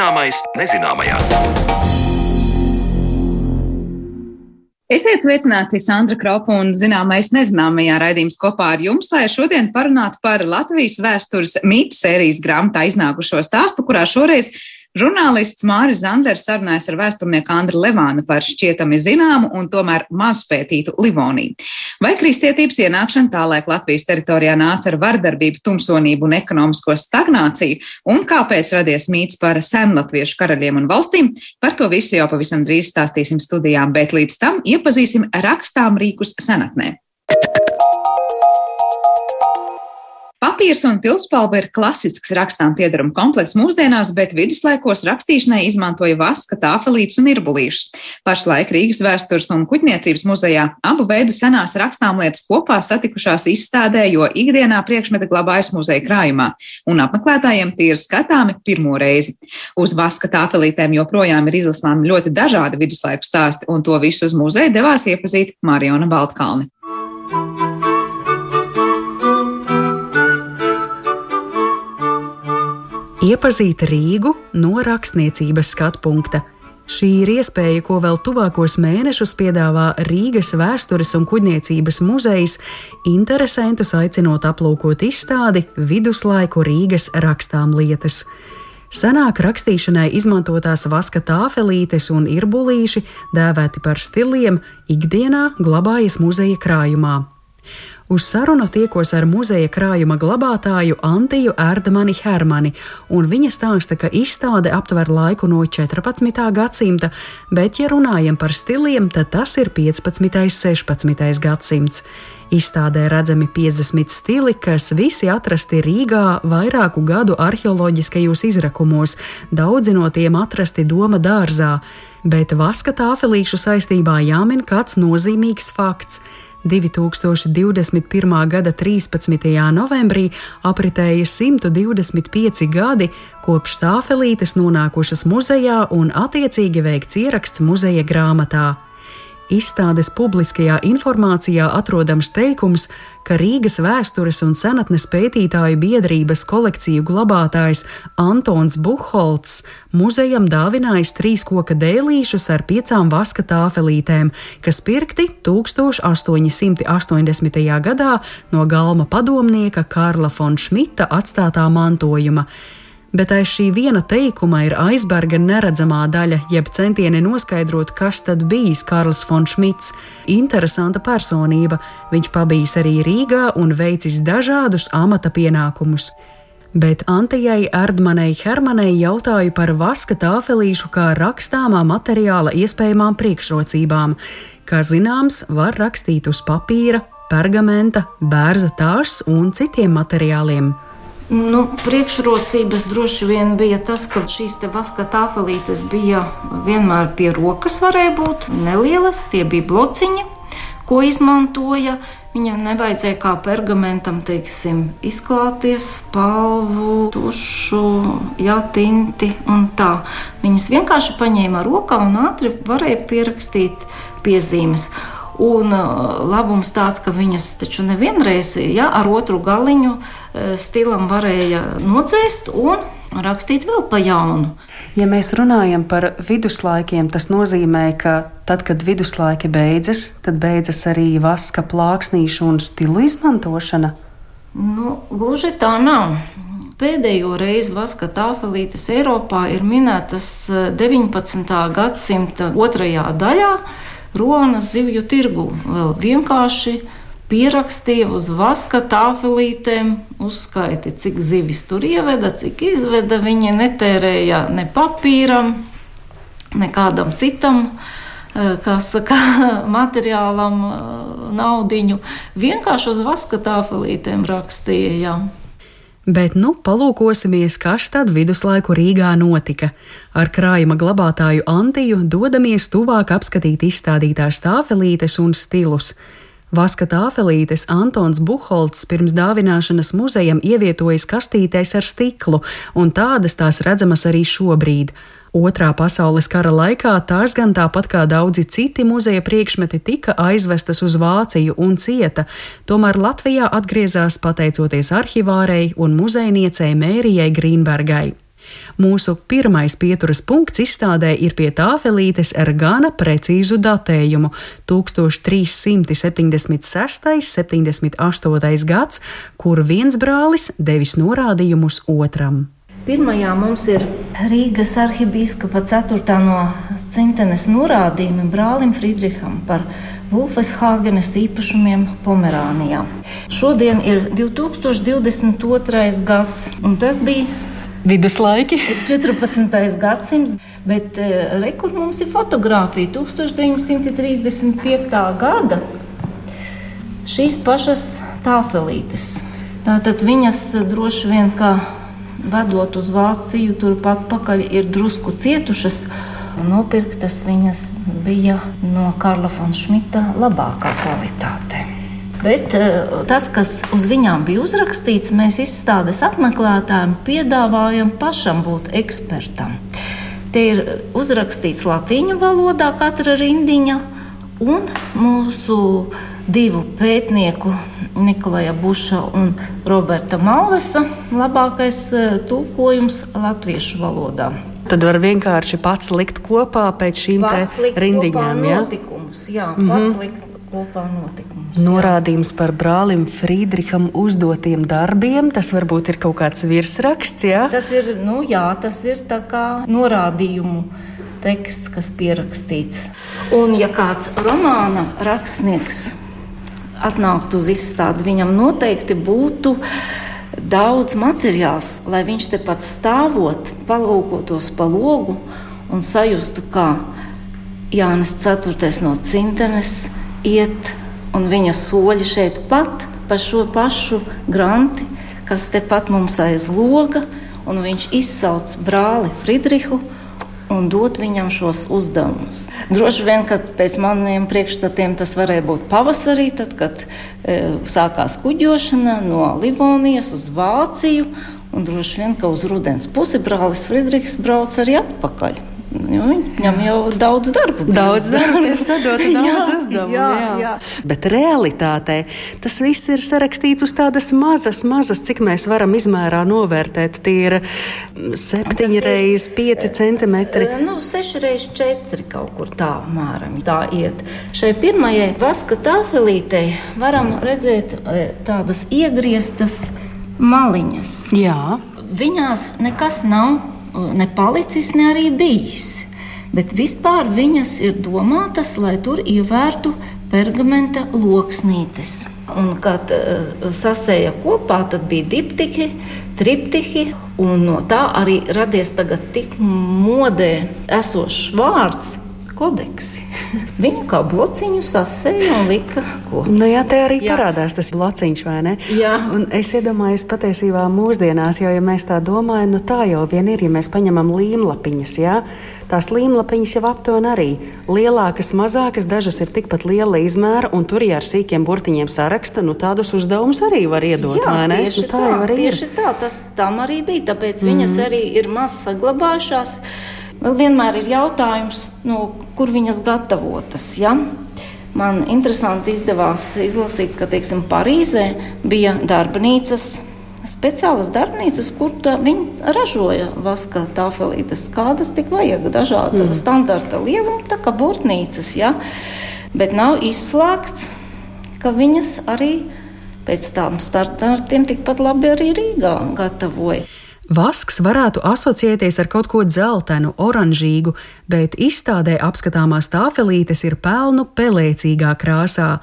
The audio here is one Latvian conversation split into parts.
Zināmais nezināmajā. Esiet sveicināti, Sandra Kropa un zināmais nezināmajā raidījums kopā ar jums, lai šodien parunātu par Latvijas vēstures mītu sērijas grāmatā iznākušo stāstu, kurā šoreiz Žurnālists Māris Zanders sarunājas ar vēsturnieku Andru Levānu par šķietami zināmu un tomēr mazpētītu Livoniju. Vai kristietības ienākšana tālēk Latvijas teritorijā nāca ar vardarbību, tumsonību un ekonomisko stagnāciju, un kāpēc radies mīts par senlatviešu karaļiem un valstīm, par to visu jau pavisam drīz stāstīsim studijām, bet līdz tam iepazīsim rakstām rīkus senatnē. Papīrs un pilspalva ir klasisks rakstām piedaruma komplekss mūsdienās, bet viduslaikos rakstīšanai izmantoja vaska, tāfelītes un irbulīšus. Pašlaik Rīgas vēstures un kuģniecības muzejā abu veidu senās rakstāmlietas kopā satikušās izstādē, jo ikdienā priekšmeti glabājas muzeja krājumā, un apmeklētājiem tie ir skatāmi pirmo reizi. Uz vaska tāfelītēm joprojām ir izlasāmi ļoti dažādi viduslaiku stāsti, un to visu uz muzeju devās iepazīt Mariona Baltkalni. Iepazīt Rīgu no rakstniecības skatu punkta. Šī ir iespēja, ko vēl tuvākos mēnešus piedāvā Rīgas vēstures un kuģniecības muzejs, interesantus aicinot aplūkot izstādi viduslaiku Rīgas rakstām lietas. Senāk rakstīšanai izmantotās vaska tāfelītes un irbulīši, dēvēti par stiliem, ikdienā glabājas muzeja krājumā. Uz sarunu tiekos ar muzeja krājuma glabātāju Antiju Erdmani Hermani, un viņa stāsta, ka izstāde aptver laiku no 14. gadsimta, bet, ja runājam par stiliem, tad tas ir 15. un 16. gadsimts. Izstādē redzami 50 stili, kas visi atrasti Rīgā vairāku gadu arheoloģiskajos izrakumos, daudzi no tiem atrasti Doma dārzā, bet vaska tāfelīšu saistībā jāmin kāds nozīmīgs fakts. 2021. gada 13. novembrī apritēja 125 gadi kopš tāfelītes nonākušas muzejā un attiecīgi veikts ieraksts muzeja grāmatā. Izstādes publiskajā informācijā atrodams teikums, ka Rīgas vēstures un senatnes pētītāju biedrības kolekciju glabātājs Antons Buholts muzejam dāvinājis trīs koka dēlīšus ar piecām vaska tāfelītēm, kas pirkti 1880. gadā no galma padomnieka Karla von Šmita atstātā mantojuma bet aiz šī viena teikuma ir aizberga neredzamā daļa, jeb centieni noskaidrot, kas tad bijis Karls von Šmits. Interesanta personība, viņš pabijis arī Rīgā un veicis dažādus amata pienākumus. Bet Antijai Erdmanai Hermanai jautāju par vaska tāfelīšu kā rakstāmā materiāla iespējamām priekšrocībām. Kā zināms, var rakstīt uz papīra, pergamenta, bērza tārs un citiem materiāliem. Nu, priekšrocības droši vien bija tas, ka šīs vaska tāfelītes bija vienmēr pie rokas, varēja būt nelielas, tie bija blociņi, ko izmantoja. Viņam nevajadzēja kā pergamentam, teiksim, izklāties, spalvu, tušu, jātinti un tā. Viņas vienkārši paņēma rokā un ātri varēja pierakstīt piezīmes. Un uh, labums tāds, ka viņas taču nevienreiz ja, ar otru galiņu uh, stilam varēja nodzēst un rakstīt vēl pa jaunu. Ja mēs runājam par viduslaikiem, tas nozīmē, ka tad, kad viduslaiki beidzas, tad beidzas arī vaska plāksnīšu un stilu izmantošana. Nu, gluži tā nav. Pēdējo reizi vaska tāfelītes Eiropā ir minētas 19. Uh, gadsimta otrajā daļā. Ronas zivju tirgu. Vēl vienkārši pierakstīja uz vaska tāfelītēm, uzskaiti, cik zivis tur ieveda, cik izveda. Viņi netērēja ne papīram, nekādam citam. Eh, kā saka, materiālam, eh, naudiņu. Vienkārši uz vaska tāfelītēm rakstīja. Jā. Bet nu palūkosimies, kas tad viduslaiku Rīgā notika. Ar krājuma glabātāju Antiju dodamies tuvāk apskatīt izstādītās tāfelītes un stilus. Vaska tāfelītes Antons Buholts pirms dāvināšanas muzejam ievietojas kastītēs ar stiklu, un tādas tās redzamas arī šobrīd. Otrā pasaules kara laikā tās gan tāpat kā daudzi citi muzeja priekšmeti tika aizvestas uz Vāciju un cieta, tomēr Latvijā atgriezās pateicoties arhivārei un muzejniecei Mērijai Grīnbergai. Mūsu pirmais pieturas punkts izstādē ir pie tāfelītes ar gana precīzu datējumu - 1376. 78. gads, kur viens brālis devis norādījumus otram. Pirmajā mums ir Rīgas arhibīskapa 4. no centenes norādījumi brālim Friedriham par Vulfeshāgenes īpašumiem Pomerānijā. Šodien ir 2022. gads, un tas bija Viduslaiki. 14. gadsimts, bet eh, rekur mums ir fotografija 1935. gada. Šīs pašas tāfelītes. Tātad viņas droši vien kā vedot uz Vāciju, turpat pakaļ ir drusku cietušas. Nopirktas viņas bija no Karla von Šmita labākā kvalitāte. Bet eh, tas, kas uz viņām bija uzrakstīts, mēs izstādes apmeklētājiem piedāvājam pašam būt ekspertam. Te ir uzrakstīts latīņu valodā katra rindiņa, un mūsu divu pētnieku, Nikolaja Buša un Roberta Malvesa, labākais eh, tulkojums latviešu valodā. Tad var vienkārši pats likt kopā pēc šīm rindiņām. Jā, notikumus, jā mm -hmm. pats likt kopā notikumus. Norādījums par brālim Friedriham uzdotiem darbiem. Tas varbūt ir kaut kāds virsraksts. Jā? Tas ir, nu, jā, tas ir tā kā norādījumu teksts, kas pierakstīts. Un, ja kāds romāna rakstnieks atnāktu uz izstādi, viņam noteikti būtu daudz materiāls, lai viņš te pats stāvot, palūkotos pa logu un sajustu, kā Jānis IV no Cintenes iet, un viņa soļi šeit pat pa šo pašu granti, kas tepat mums aiz loga, un viņš izsauc brāli Friedrihu un dot viņam šos uzdevumus. Droši vien, ka pēc maniem priekšstatiem tas varēja būt pavasarī, tad, kad e, sākās kuģošana no Livonijas uz Vāciju, un droši vien, ka uz rudens pusi brālis Friedrichs brauc arī atpakaļ. Jo viņam jau daudz darba. Daudz darba ir sadota daudz uzdevumu. Jā, jā. jā. Bet realitātē tas viss ir sarakstīts uz tādas mazas, mazas, cik mēs varam izmērā novērtēt. Tie ir septiņi reizes pieci centimetri. Nu, seši reizes četri kaut kur tā mēram tā iet. Šai pirmajai vaska tāfelītei varam redzēt tādas iegrieztas maliņas. Jā. Viņās nekas nav ne palicis, ne arī bijis. Bet vispār viņas ir domātas, lai tur ievērtu pergamenta loksnītes. Un, kad uh, sasēja kopā, tad bija diptihi, triptihi, un no tā arī radies tagad tik modē esošs vārds kodeksi. Viņu kā blociņu sasēja un lika kopā. Nu, jā, te arī jā. parādās tas blociņš, vai ne? Jā. Un es iedomājos patiesībā mūsdienās, jo, ja mēs tā domājam, nu tā jau vien ir, ja mēs paņemam līmlapiņas, jā. Tās līmlapiņas jau aptuveni arī lielākas, mazākas, dažas ir tikpat liela izmēra, un tur, ja ar sīkiem burtiņiem saraksta, nu tādus uzdevumus arī var iedot. Jā, tieši nu, tā, tā arī tieši ir. tā, tas tam arī bija, tāpēc mm. viņas arī ir maz saglabājušās. Vēl vienmēr ir jautājums, nu, kur viņas gatavotas. Ja? Man interesanti izdevās izlasīt, ka teiksim, Parīzē bija darbnīcas, speciālas darbnīcas, kur viņi ražoja vaska tāfelītes, kādas tik vajag, dažāda mm. standarta lieluma, tā kā burtnīcas. Ja? Bet nav izslēgts, ka viņas arī pēc tām startiem tikpat labi arī Rīgā gatavoja. Vasks varētu asociēties ar kaut ko dzeltenu, oranžīgu, bet izstādē apskatāmās tāfelītes ir pelnu pelēcīgā krāsā.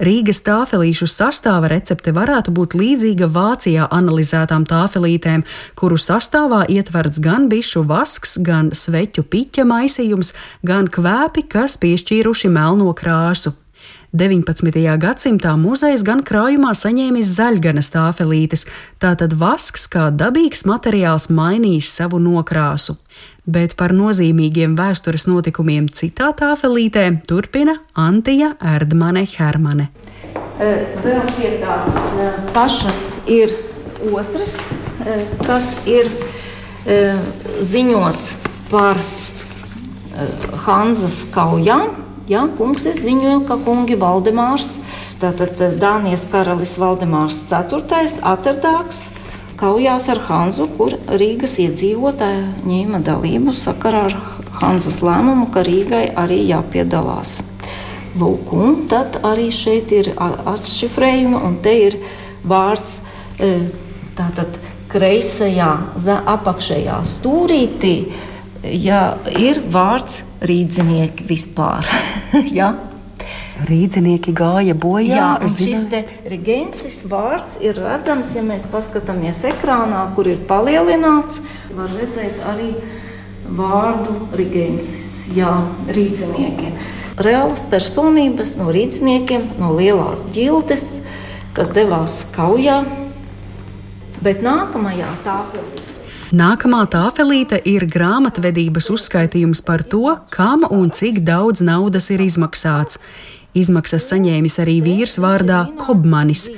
Rīgas tāfelīšu sastāva recepte varētu būt līdzīga Vācijā analizētām tāfelītēm, kuru sastāvā ietverts gan bišu vasks, gan sveķu piķa maisījums, gan kvēpi, kas piešķīruši melno krāsu. 19. gadsimtā muzejs gan krājumā saņēmis zaļganas tāfelītes, tātad vasks kā dabīgs materiāls mainījis savu nokrāsu. Bet par nozīmīgiem vēstures notikumiem citā tāfelītē turpina Antija Erdmane Hermane. Vēl pie tās pašas ir otrs, kas ir ziņots par Hanzas kaujām Jā, kungs ziņoja, ka kungi Valdemārs, tātad Dānijas karalis Valdemārs IV. atradāks kaujās ar Hanzu, kur Rīgas iedzīvotāji ņēma dalību sakarā ar Hanzas lēmumu, ka Rīgai arī jāpiedalās. Lūk, un tad arī šeit ir atšifrējumi, un te ir vārds e, tātad kreisajā, apakšējā stūrītī, ja ir vārds rīdzinieki vispār. ja? Rīdzinieki gāja bojā. Jā, un šis regensis vārds ir redzams, ja mēs paskatāmies ekrānā, kur ir palielināts. Var redzēt arī vārdu regensis, jā, rīdzinieki. Reālas personības no rīdziniekiem, no lielās ģildes, kas devās kaujā, bet nākamajā tāfelī Nākamā tāfelīte ir grāmatvedības uzskaitījums par to, kam un cik daudz naudas ir izmaksāts. Izmaksas saņēmis arī vīrs vārdā Kobmanis.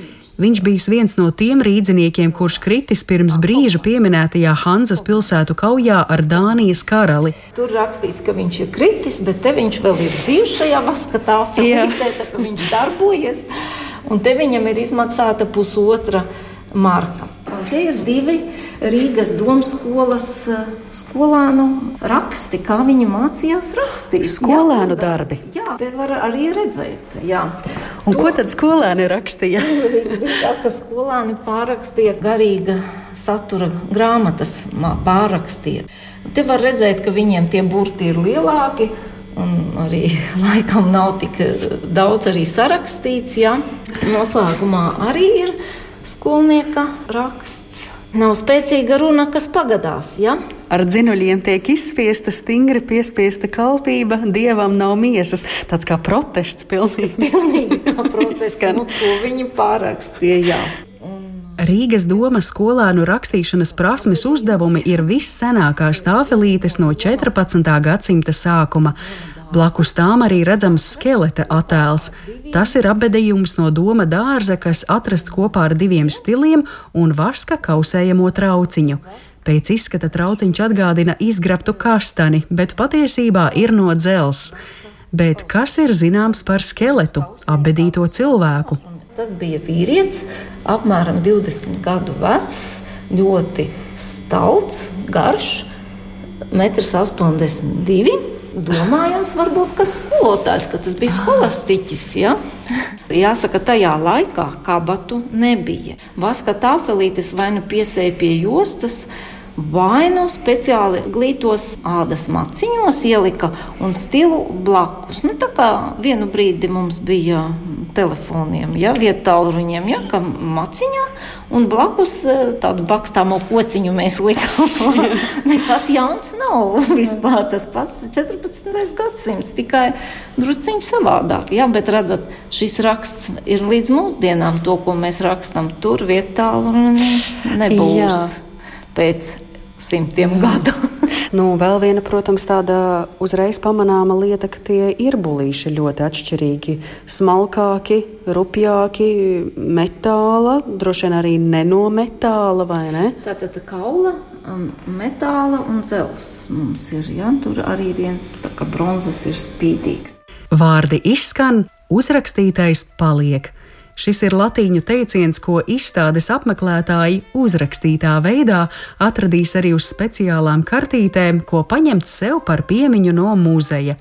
Viņš bija viens no tiem rīdziniekiem, kurš kritis pirms brīža pieminētajā Hanzas pilsētu kaujā ar Dānijas karali. Tur rakstīts, ka viņš ir kritis, bet te viņš vēl ir dzīves šajā vaskatā, filmē, ka viņš darbojas. Un te viņam ir izmaksāta pusotra marka. Un te ir divi Rīgas domas skolas eh, skolēnu raksti, kā viņi mācījās rakstīt. Skolēnu jā, darbi. Jā, te var arī redzēt. Jā. Un to, ko tad skolēni rakstīja? Visdrīzāk, ka skolēni pārrakstīja garīga satura grāmatas, pārrakstīja. Te var redzēt, ka viņiem tie burti ir lielāki. Un arī laikam nav tik daudz arī sarakstīts. Ja. Noslēgumā arī ir skolnieka raksts. Nav spēcīga runa, kas pagadās. Ja? Ar dzinuļiem tiek izspiesta stingri piespiesta kalpība, dievam nav miesas. Tāds kā protests, pilnīgi. pilnīgi kā protests, nu, ko viņi pārakstīja. Rīgas domas skolēnu rakstīšanas prasmes uzdevumi ir vissenākās tāfelītes no 14. gadsimta sākuma. Blakus tām arī redzams skeleta attēls. Tas ir apbedījums no doma dārza, kas atrasts kopā ar diviem stiliem un vaska kausējamo trauciņu. Pēc izskata trauciņš atgādina izgrabtu kastani, bet patiesībā ir no dzelzs. Bet kas ir zināms par skeletu, apbedīto cilvēku? Tas bija vīrietis, apmēram 20 gadu vecs, ļoti stalts, garš, 1,82 m domājams, varbūt, ka skolotājs, ka tas bija skolastiķis. Ja? Jāsaka, tajā laikā kabatu nebija. Vaska tāfelītes vai nu piesēja pie jostas, vai nu speciāli glītos ādas maciņos ielika un stilu blakus. Nu, tā kā vienu brīdi mums bija telefoniem, ja, vietāluruņiem, ja, ka maciņā un blakus e, tādu bakstāmo kociņu mēs likām. Nekas jauns nav vispār tas pats 14. gadsimts, tikai drusciņi savādāk. Ja, bet redzat, šis raksts ir līdz mūsdienām to, ko mēs rakstam tur vietāluruņi nebūs. Jā. Pēc simtiem Jā. gadu. Nu, vēl viena, protams, tāda uzreiz pamanāma lieta, ka tie ir bulīši ļoti atšķirīgi. Smalkāki, rupjāki, metāla, droši vien arī ne no metāla, vai ne? Tātad kaula, um, metāla un zels mums ir. Ja? Tur arī viens tā kā bronzas ir spīdīgs. Vārdi izskan, uzrakstītais paliek. Šis ir latīņu teiciens, ko izstādes apmeklētāji uzrakstītā veidā atradīs arī uz speciālām kartītēm, ko paņemt sev par piemiņu no muzeja.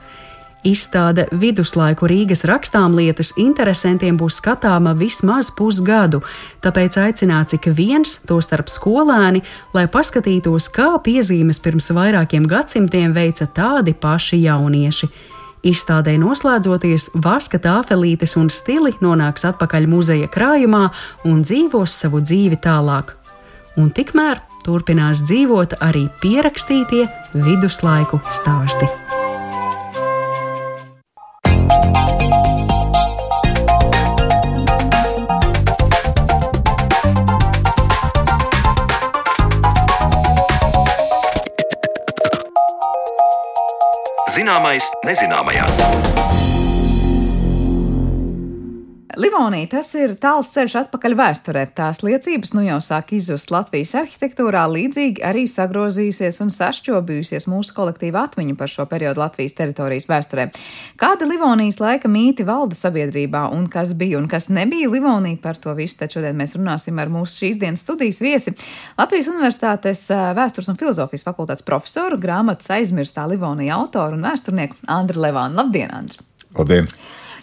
Izstāde viduslaiku Rīgas rakstāmlietas interesantiem būs skatāma vismaz pusgadu, tāpēc aicināts ik viens, tostarp skolēni, lai paskatītos, kā piezīmes pirms vairākiem gadsimtiem veica tādi paši jaunieši. Izstādē noslēdzoties, vaska tāfelītes un stili nonāks atpakaļ muzeja krājumā un dzīvos savu dzīvi tālāk. Un tikmēr turpinās dzīvot arī pierakstītie viduslaiku stāsti. Zināmais nezināmajā. Livonija tas ir tāls ceļš atpakaļ vēsturē. Tās liecības nu jau sāk izzust Latvijas arhitektūrā, līdzīgi arī sagrozījusies un sašķobījusies mūsu kolektīva atmiņa par šo periodu Latvijas teritorijas vēsturē. Kāda Livonijas laika mīti valda sabiedrībā un kas bija un kas nebija Livonija par to visu, tad šodien mēs runāsim ar mūsu šīs dienas studijas viesi. Latvijas Universitātes vēstures un filozofijas fakultātes profesoru, grāmatas aizmirstā Livonija autoru un vēsturnieku Andru Levānu. Labdien, Andru! Labdien!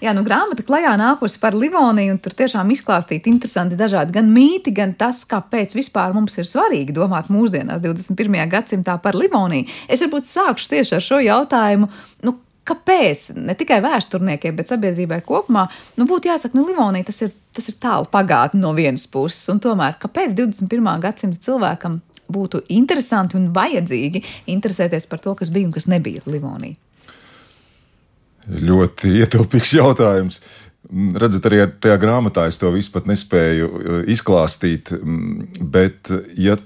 Jā, nu grāmata klajā nākusi par Livoniju, un tur tiešām izklāstīti interesanti dažādi gan mīti, gan tas, kāpēc vispār mums ir svarīgi domāt mūsdienās, 21. gadsimtā par Livoniju. Es varbūt sākšu tieši ar šo jautājumu. Nu, Kāpēc ne tikai vēsturniekiem, bet sabiedrībai kopumā nu, būtu jāsaka, ka nu, Livonija tas ir, tas ir tālu pagātne no vienas puses, un tomēr kāpēc 21. gadsimta cilvēkam būtu interesanti un vajadzīgi interesēties par to, kas bija un kas nebija Livonija? Ļoti ietilpīgs jautājums. Mm, redzat, arī tajā grāmatā es to visu pat nespēju uh, izklāstīt, mm, bet, ja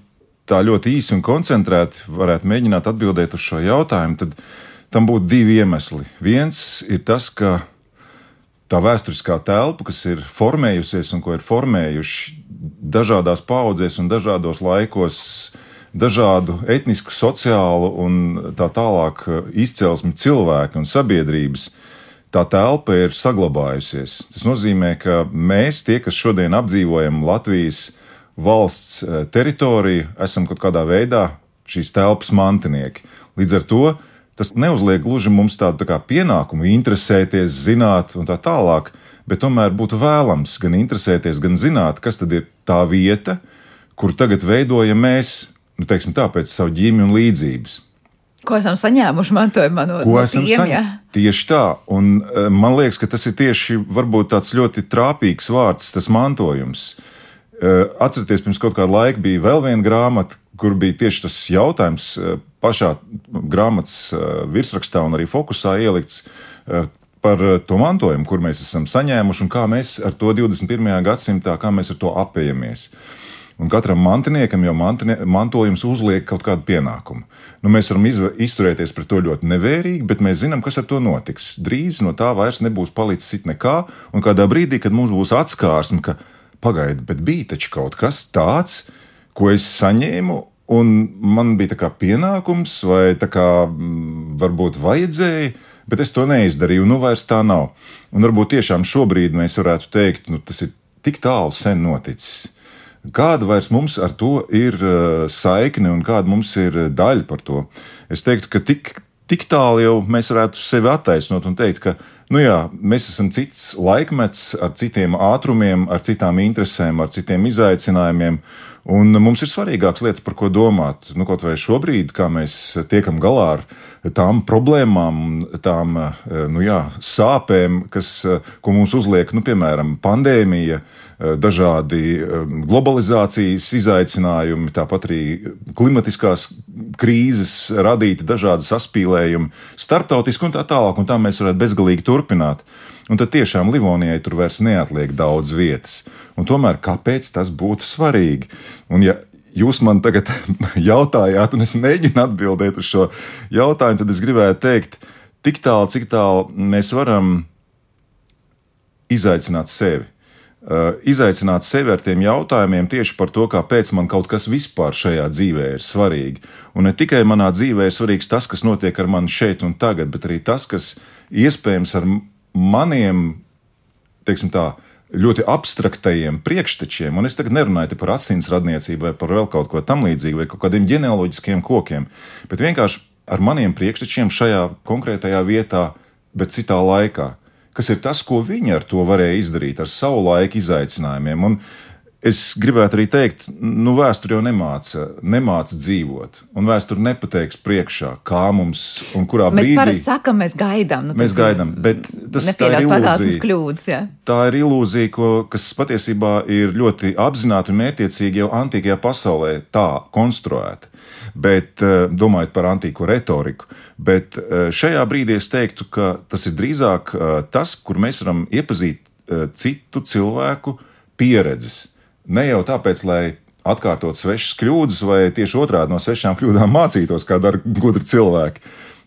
tā ļoti īsi un koncentrēti varētu mēģināt atbildēt uz šo jautājumu, tad tam būtu divi iemesli. Viens ir tas, ka tā vēsturiskā telpa, kas ir formējusies un ko ir formējuši dažādās paudzēs un dažādos laikos, dažādu etnisku, sociālu un tā tālāk eh, izcelsmi cilvēki un sabiedrības, tā telpa ir saglabājusies. Tas nozīmē, ka mēs, tie, kas šodien apdzīvojam Latvijas valsts eh, teritoriju, esam kaut kādā veidā šīs telpas mantinieki. Līdz ar to tas neuzliek gluži mums tādu tā pienākumu interesēties, zināt un tā tālāk, bet tomēr būtu vēlams gan interesēties, gan zināt, kas tad ir tā vieta, kur tagad veidojam mēs nu, teiksim, tā, pēc savu ģimeni un līdzības. Ko esam saņēmuši mantojumā no, Ko no esam tiem, saņēmuši? Tieši tā, un e, man liekas, ka tas ir tieši tāds ļoti trāpīgs vārds, tas mantojums. E, atcerieties, pirms kaut kāda laika bija vēl viena grāmata, kur bija tieši tas jautājums e, pašā grāmatas virsrakstā un arī fokusā ielikts par to mantojumu, kur mēs esam saņēmuši un kā mēs ar to 21. gadsimtā, kā mēs ar to apējamies. Un katram mantiniekam jau mantine, mantojums uzliek kaut kādu pienākumu. Nu, mēs varam izturēties pret to ļoti nevērīgi, bet mēs zinām, kas ar to notiks. Drīz no tā vairs nebūs palicis nekā, un kādā brīdī, kad mums būs atskārsme, ka pagaidi, bet bija taču kaut kas tāds, ko es saņēmu, un man bija pienākums, vai kā mm, varbūt vajadzēja, bet es to neizdarīju, nu vairs tā nav. Un varbūt tiešām šobrīd mēs varētu teikt, nu, tas ir tik tālu sen noticis Kāda vairs mums ar to ir uh, saikne un kāda mums ir uh, daļa par to? Es teiktu, ka tik, tik tālu jau mēs varētu sevi attaisnot un teikt, ka nu jā, mēs esam cits laikmets ar citiem ātrumiem, ar citām interesēm, ar citiem izaicinājumiem. Un mums ir svarīgākas lietas, par ko domāt. Nu, kaut vai šobrīd, kā mēs tiekam galā ar tām problēmām, tām uh, nu jā, sāpēm, kas, ko mums uzliek, nu, piemēram, pandēmija, Eh, dažādi eh, globalizācijas izaicinājumi, tāpat arī klimatiskās krīzes radīti dažādi saspīlējumi, starptautiski un tā tālāk, un tā mēs varētu bezgalīgi turpināt. Un tad tiešām Livonijai tur vairs neatliek daudz vietas. Un tomēr kāpēc tas būtu svarīgi? Un ja jūs man tagad jautājāt, un es mēģinu atbildēt uz šo jautājumu, tad es gribētu teikt, tik tālu, cik tālu mēs varam izaicināt sevi. Eh, izaicināt sevi ar tiem jautājumiem tieši par to, kāpēc man kaut kas vispār šajā dzīvē ir svarīgi. Un ne tikai manā dzīvē ir svarīgs tas, kas notiek ar mani šeit un tagad, bet arī tas, kas iespējams ar maniem, teiksim tā, ļoti abstraktajiem priekštečiem, un es tagad nerunāju par asins radniecību vai par vēl kaut ko tamlīdzīgu, vai kaut kādiem ģenealoģiskiem kokiem, bet vienkārši ar maniem priekštečiem šajā konkrētajā vietā, bet citā laikā kas ir tas, ko viņi ar to varēja izdarīt, ar savu laiku izaicinājumiem. Un es gribētu arī teikt, nu, vēsture jau nemāca, nemāca dzīvot, un vēsture nepateiks priekšā, kā mums un kurā mēs brīdī. Mēs parasti sakām, mēs gaidām. Nu, mēs gaidām, bet tas ir ilūzija. Kļūdas, jā. tā ir ilūzija, ko, kas patiesībā ir ļoti apzināti un mērķiecīgi jau antīkajā pasaulē tā konstruēta bet eh, domājot par antīko retoriku. Bet eh, šajā brīdī es teiktu, ka tas ir drīzāk eh, tas, kur mēs varam iepazīt citu cilvēku pieredzes. Ne jau tāpēc, lai atkārtot svešas kļūdas, vai tieši otrādi no svešām kļūdām mācītos, kā dara gudri cilvēki.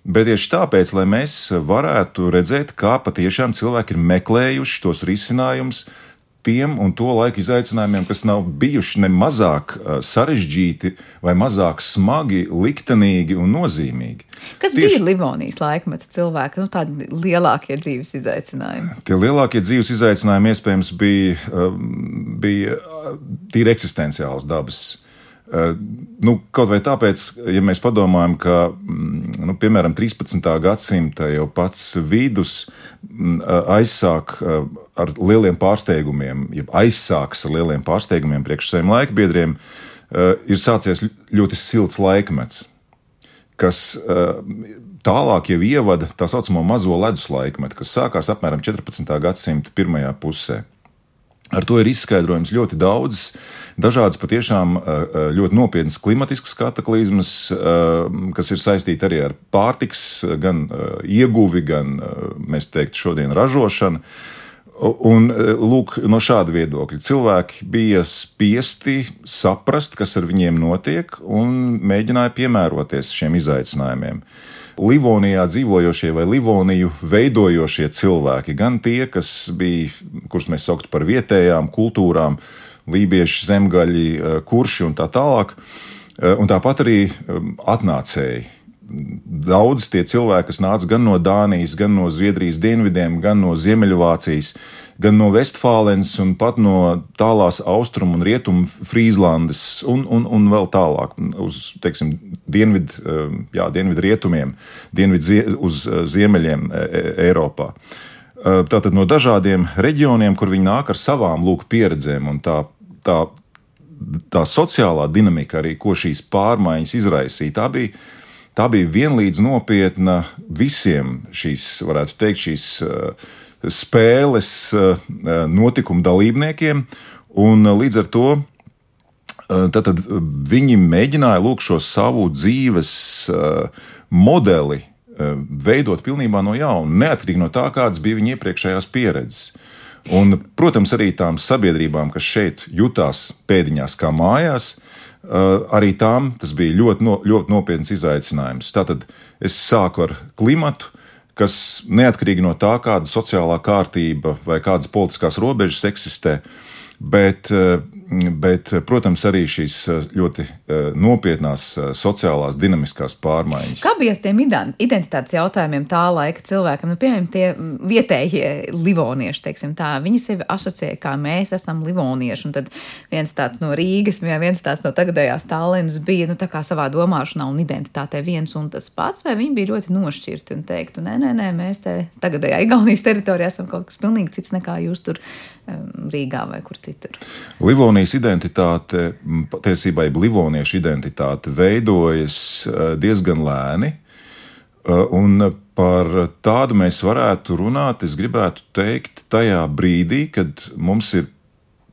bet tieši tāpēc, lai mēs varētu redzēt, kā patiešām cilvēki ir meklējuši tos risinājumus tiem un to laiku izaicinājumiem, kas nav bijuši ne mazāk sarežģīti vai mazāk smagi, liktenīgi un nozīmīgi. Kas Tieši... bija Livonijas laikmeta cilvēki, nu, tādi lielākie dzīves izaicinājumi? Tie lielākie dzīves izaicinājumi iespējams bija, bija tīri eksistenciāls dabas. Eh, nu, kaut vai tāpēc, ja mēs padomājam, ka mm, nu, piemēram 13. gadsimta jau pats vidus mm, aizsāk eh, ar lieliem pārsteigumiem, jeb aizsāks ar lieliem pārsteigumiem priekš saviem laikbiedriem, eh, ir sācies ļoti silts laikmets, kas tālāk jau ievada tā saucamo mazo ledus laikmetu, kas sākās apmēram 14. gadsimta pirmajā pusē. Ar to ir izskaidrojums ļoti daudz, dažādas patiešām eh, eh, ļoti nopietnas klimatiskas kataklizmas, eh, kas ir saistīti arī ar pārtiks, gan ieguvi, gan, mēs teiktu, šodien ražošanu. Un, lūk, no šāda viedokļa cilvēki bija spiesti saprast, kas ar viņiem notiek, un mēģināja piemēroties šiem izaicinājumiem. Livonijā dzīvojošie vai Livoniju veidojošie cilvēki, gan tie, kas bija, kurus mēs sauktu par vietējām kultūrām, lībieši, zemgaļi, eh, kurši un tā tālāk, eh, un tāpat arī um, atnācēji. Daudz tie cilvēki, kas nāca gan no Dānijas, gan no Zviedrijas dienvidiem, gan no Ziemeļvācijas, gan no Vestfālenes un pat no tālās austrumu un rietumu Frīzlandes un, un, un vēl tālāk uz, teiksim, dienvidu, eh, jā, dienvidu rietumiem, dienvidu uz eh, ziemeļiem e, Eiropā. Eh, tātad no dažādiem reģioniem, kur viņi nāk ar savām lūk pieredzēm tā, tā, tā sociālā dinamika arī, ko šīs pārmaiņas izraisīja, tā bija tā bija vienlīdz nopietna visiem šīs, varētu teikt, šīs uh, spēles eh, notikumu dalībniekiem. Un eh, līdz ar to tad, tad viņi mēģināja lūk, šo savu dzīves modeli veidot pilnībā no jauna, neatkarīgi no tā, kādas bija viņa iepriekšējās pieredzes. Un, protams, arī tām sabiedrībām, kas šeit jutās pēdiņās kā mājās, arī tām tas bija ļoti, no, ļoti nopietns izaicinājums. Tātad es sāku ar klimatu, kas neatkarīgi no tā, kāda sociālā kārtība vai kādas politiskās robežas eksistē, bet uh, bet, protams, arī šīs eh, ļoti eh, nopietnās eh, sociālās dinamiskās pārmaiņas. Kā bija ar tiem identitātes jautājumiem tā laika cilvēkam? Nu, piemēram, tie vietējie livonieši, teiksim tā, viņi sevi asociē kā mēs esam livonieši, un tad viens tāds no Rīgas, viens tāds no tagadējās Tallinas bija, nu, tā kā savā domāšanā un identitātē viens un tas pats, vai viņi bija ļoti nošķirti un teiktu, nē, nē, nē, mēs te tagadējā Igaunijas teritorijā esam kaut kas pilnīgi cits nekā jūs tur Rīgā vai kur citur. Livonija Livonijas identitāte, patiesībā Livoniešu identitāte veidojas eh, diezgan lēni. Eh, un par tādu mēs varētu runāt, es gribētu teikt, tajā brīdī, kad mums ir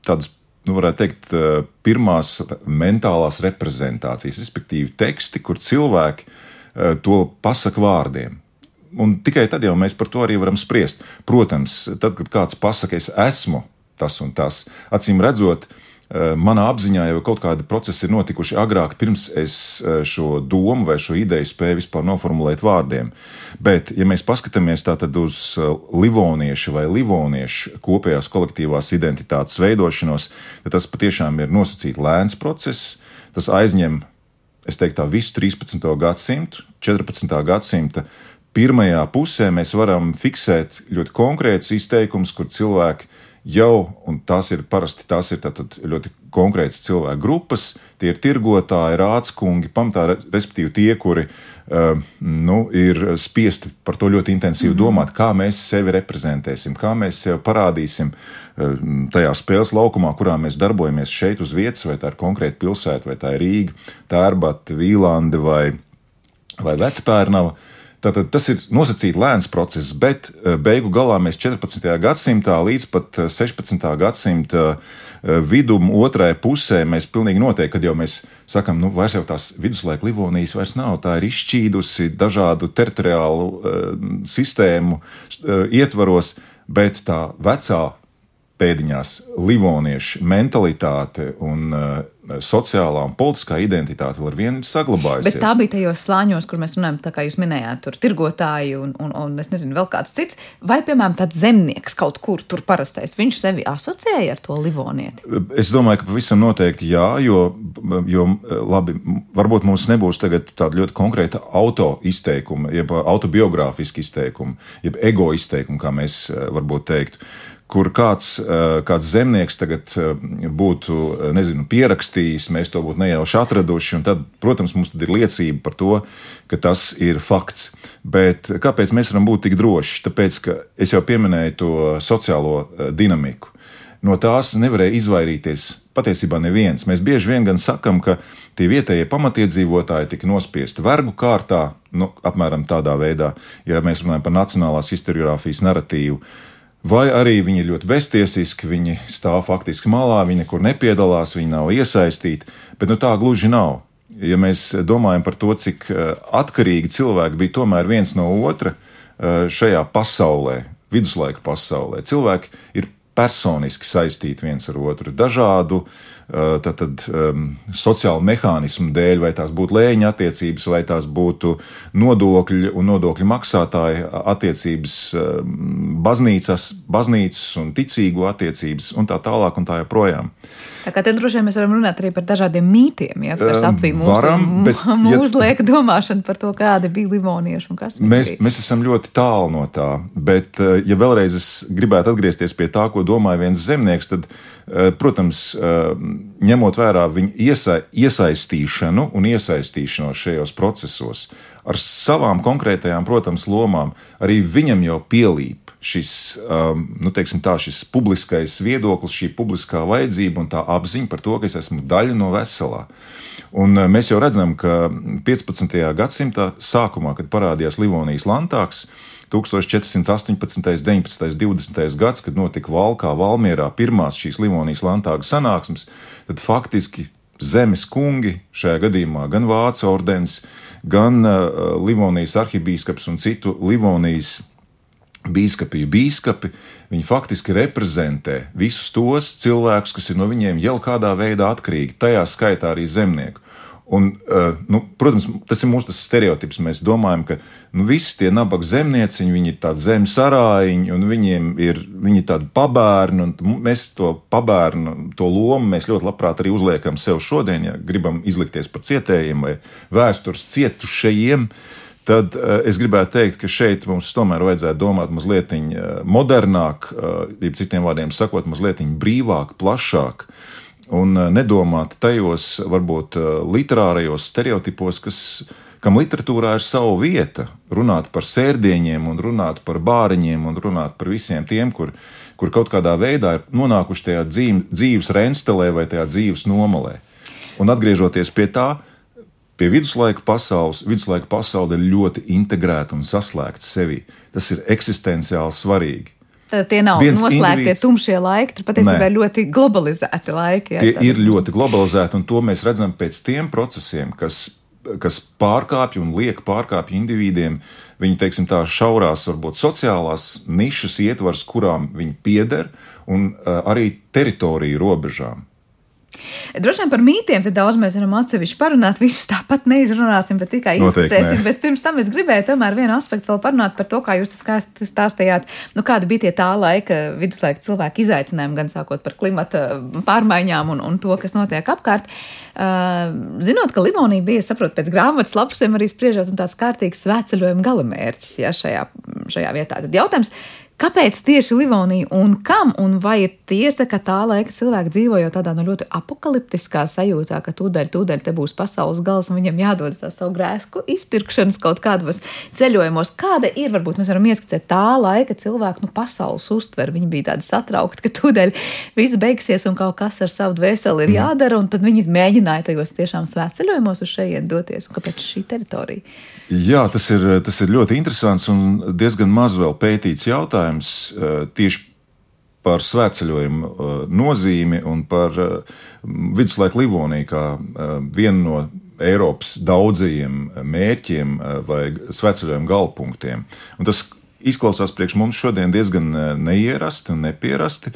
tādas, nu, varētu teikt, eh, pirmās mentālās reprezentācijas, respektīvi teksti, kur cilvēki to pasaka vārdiem. Un tikai tad jau mēs par to arī varam spriest. Protams, tad, kad kāds pasakā, es esmu tas un tas, acīm redzot, uh, manā apziņā jau kaut kādi procesi ir notikuši agrāk, pirms es eh, šo domu vai šo ideju spēju vispār noformulēt vārdiem. Bet, ja mēs paskatāmies uz eh, livoniešu vai livoniešu kopējās kolektīvās identitātes veidošanos, tad tas patiešām ir nosacīts lēns process. Tas aizņem, es teiktu, tā visu 13. gadsimtu, 14. gadsimta pirmajā pusē mēs varam fiksēt ļoti konkrētus izteikumus, kur cilvēki jau, un tās ir parasti tās ir ļoti konkrētas cilvēku grupas, tie ir tirgotāji, rādskungi, pamatā, respektīvi tie, kuri uh, nu, ir spiesti par to ļoti intensīvi mm -hmm. domāt, kā mēs sevi reprezentēsim, kā mēs sevi parādīsim uh, tajā spēles laukumā, kurā mēs darbojamies šeit uz vietas, vai tā ir konkrēta pilsēta, vai tā ir Rīga, Tērbata, Vīlande vai, vai Vecpērnava. Uh, Tātad tas ir nosacīti lēns process, bet eh, beigu galā mēs 14. gadsimtā līdz pat 16. Eh, gadsimta eh, vidum, otrajā pusē, mēs pilnīgi noteikti, kad jau mēs sakām, nu, vairs jau tās viduslaika Livonijas vairs nav, tā ir izšķīdusi dažādu teritoriālu uh, sistēmu uh, ietvaros, bet tā vecā pēdiņās livoniešu mentalitāte un uh, sociālā un politiskā identitāte vēl ar vienu ir saglabājusies. Bet tā bija tajos slāņos, kur mēs runājam, tā kā jūs minējāt, tur tirgotāji un, un, un es nezinu, vēl kāds cits. Vai, piemēram, tāds zemnieks kaut kur tur parastais, viņš sevi asociēja ar to livonieti? Es domāju, ka pavisam noteikti jā, jo, jo labi, varbūt mums nebūs tagad tāda ļoti konkrēta auto izteikuma, jeb autobiogrāfiska izteikuma, jeb ego izteikuma, kā mēs varbūt teiktu kur kāds, eh, kāds zemnieks tagad eh, būtu eh, nezinu, pierakstījis, mēs to būtu nejauši atraduši. Tad, protams, mums ir liecība par to, ka tas ir fakts. Bet kāpēc mēs varam būt tik droši? Tāpēc, ka es jau pieminēju to sociālo dinamiku. No tās nevarēja izvairīties patiesībā neviens. Mēs bieži vien gan sakam, ka tie vietējie pamatiedzīvotāji tika nospiesti vergu kārtā, nu, apmēram tādā veidā, ja mēs runājam par nacionālās historiografijas narratīvu. Uh, Vai arī viņi ir ļoti beztiesiski, viņi stāv faktiski malā, viņi nekur nepiedalās, viņi nav iesaistīti, bet nu, tā gluži nav. Ja mēs domājam par to, cik eh, atkarīgi cilvēki bija tomēr viens no otra eh, šajā pasaulē, viduslaika pasaulē, cilvēki ir personiski saistīti viens ar otru, dažādu tātad, um, sociālu mehānismu dēļ, vai tās būtu lēņa attiecības, vai tās būtu nodokļu un nodokļu maksātāju attiecības, baznīcas, baznīcas un ticīgo attiecības un tā tālāk un tā joprojām. Tā kā te droši vien mēs varam runāt arī par dažādiem mītiem, ja, kas apvīja mūsu, varam, bet, mūsu ja, lieka domāšanu par to, kādi bija livonieši un kas mēs, bija. Mēs esam ļoti tālu no tā, bet ja vēlreiz es gribētu atgriezties pie tā, ko domāja viens zemnieks, tad uh, Eh, protams, eh, ņemot vērā viņa iesa, iesaistīšanu un iesaistīšanos šajos procesos, ar savām konkrētajām, protams, lomām, arī viņam jau pielīp šis, um, nu, tā, šis publiskais viedoklis, šī publiskā vajadzība un tā apziņa par to, ka es esmu daļa no veselā. Un mēs jau redzam, ka 15. gadsimta sākumā, kad parādījās Livonijas lantāks, 1418, 19, 20 gads, kad notika Valkā, Valmierā pirmās šīs Livonijas lantāga sanāksmes, tad faktiski zemes kungi, šajā gadījumā gan Vācu ordenis, gan uh, Livonijas arhibīskaps un citu Livonijas bīskapiju bīskapi, viņi faktiski reprezentē visus tos cilvēkus, kas ir no viņiem jau kādā veidā atkarīgi, tajā skaitā arī zemnieku. Un, uh, nu, protams, tas ir mūsu stereotips. Mēs domājam, ka nu, visi tie nabaga zemnieciņi, viņi ir tādi zemes arāņi, un viņiem ir viņi tādi pabērni, mēs to pabērnu, to lomu mēs ļoti labprāt arī uzliekam sev šodien, ja gribam izlikties par cietējiem vai vēstures cietušajiem. Tad uh, es gribētu teikt, ka šeit mums tomēr vajadzētu domāt mazliet modernāk, uh, jeb citiem vārdiem sakot, mazliet brīvāk, plašāk. Uh, un eh, nedomāt tajos, varbūt, eh, literārajos stereotipos, kas, kam literatūrā ir sava vieta. Runāt par sērdieņiem, un runāt par bāriņiem, un runāt par visiem tiem, kur, kur kaut kādā veidā ir nonākuši tajā dzīves renstelē vai tajā dzīves nomalē. Un atgriežoties pie tā, pie viduslaika pasaules, viduslaika pasaule ir ļoti integrēta un saslēgta sevī. Tas ir eksistenciāli svarīgi. Tie nav Viens noslēgti individs... tumšie laiki, tur patiesībā ir ļoti globalizēti laiki. Jā, tie ir ļoti globalizēti, un to mēs redzam pēc tiem procesiem, kas, kas pārkāpj un liek pārkāpj individiem viņu, teiksim, tā šaurās, varbūt sociālās nišas ietvars, kurām viņi pieder, un arī teritoriju robežām. Droši vien par mītiem daudz mēs varam atsevišķi parunāt. Visus tāpat neizrunāsim, bet tikai izsmeļosim. Bet pirms tam es gribēju tomēr vienu aspektu vēl parunāt par to, kā jūs skaisti stāstījāt, nu, kāda bija tie tā laika viduslaika cilvēku izaicinājumi, gan sākot par klimata pārmaiņām un, un to, kas notiek apkārt. Zinot, ka Livonija bija, saprotu, pēc grāmatas lapusiem arī spriežot un tās kārtīgas svētceļojuma galamērķis ja, šajā, šajā vietā. Tad jautājums, Kāpēc tieši Livonija un kam? Un vai ir tiesa, ka tā laika cilvēki dzīvo jau tādā no ļoti apakaliptiskā sajūtā, ka tūdaļ, tūdaļ te būs pasaules gals un viņam jādodas tā savu grēku izpirkšanas kaut kādos ceļojumos? Kāda ir, varbūt mēs varam ieskatīt tā laika cilvēku nu, pasaules uztveri? Viņi bija tādi satraukti, ka tūdaļ viss beigsies un kaut kas ar savu dvēseli ir mm. jādara, un tad viņi mēģināja tajos tiešām svētceļojumos uz šejien doties. Un kāpēc šī teritorija? Jā, tas ir, tas ir ļoti interesants un diezgan maz vēl pētīts jautājums eh, tieši par svētceļojumu eh, nozīmi un par eh, viduslaiku Livoniju kā vienu no Eiropas daudzajiem mērķiem vai svētceļojumu galpunktiem. Un tas izklausās priekš mums šodien diezgan neierasti un nepierasti,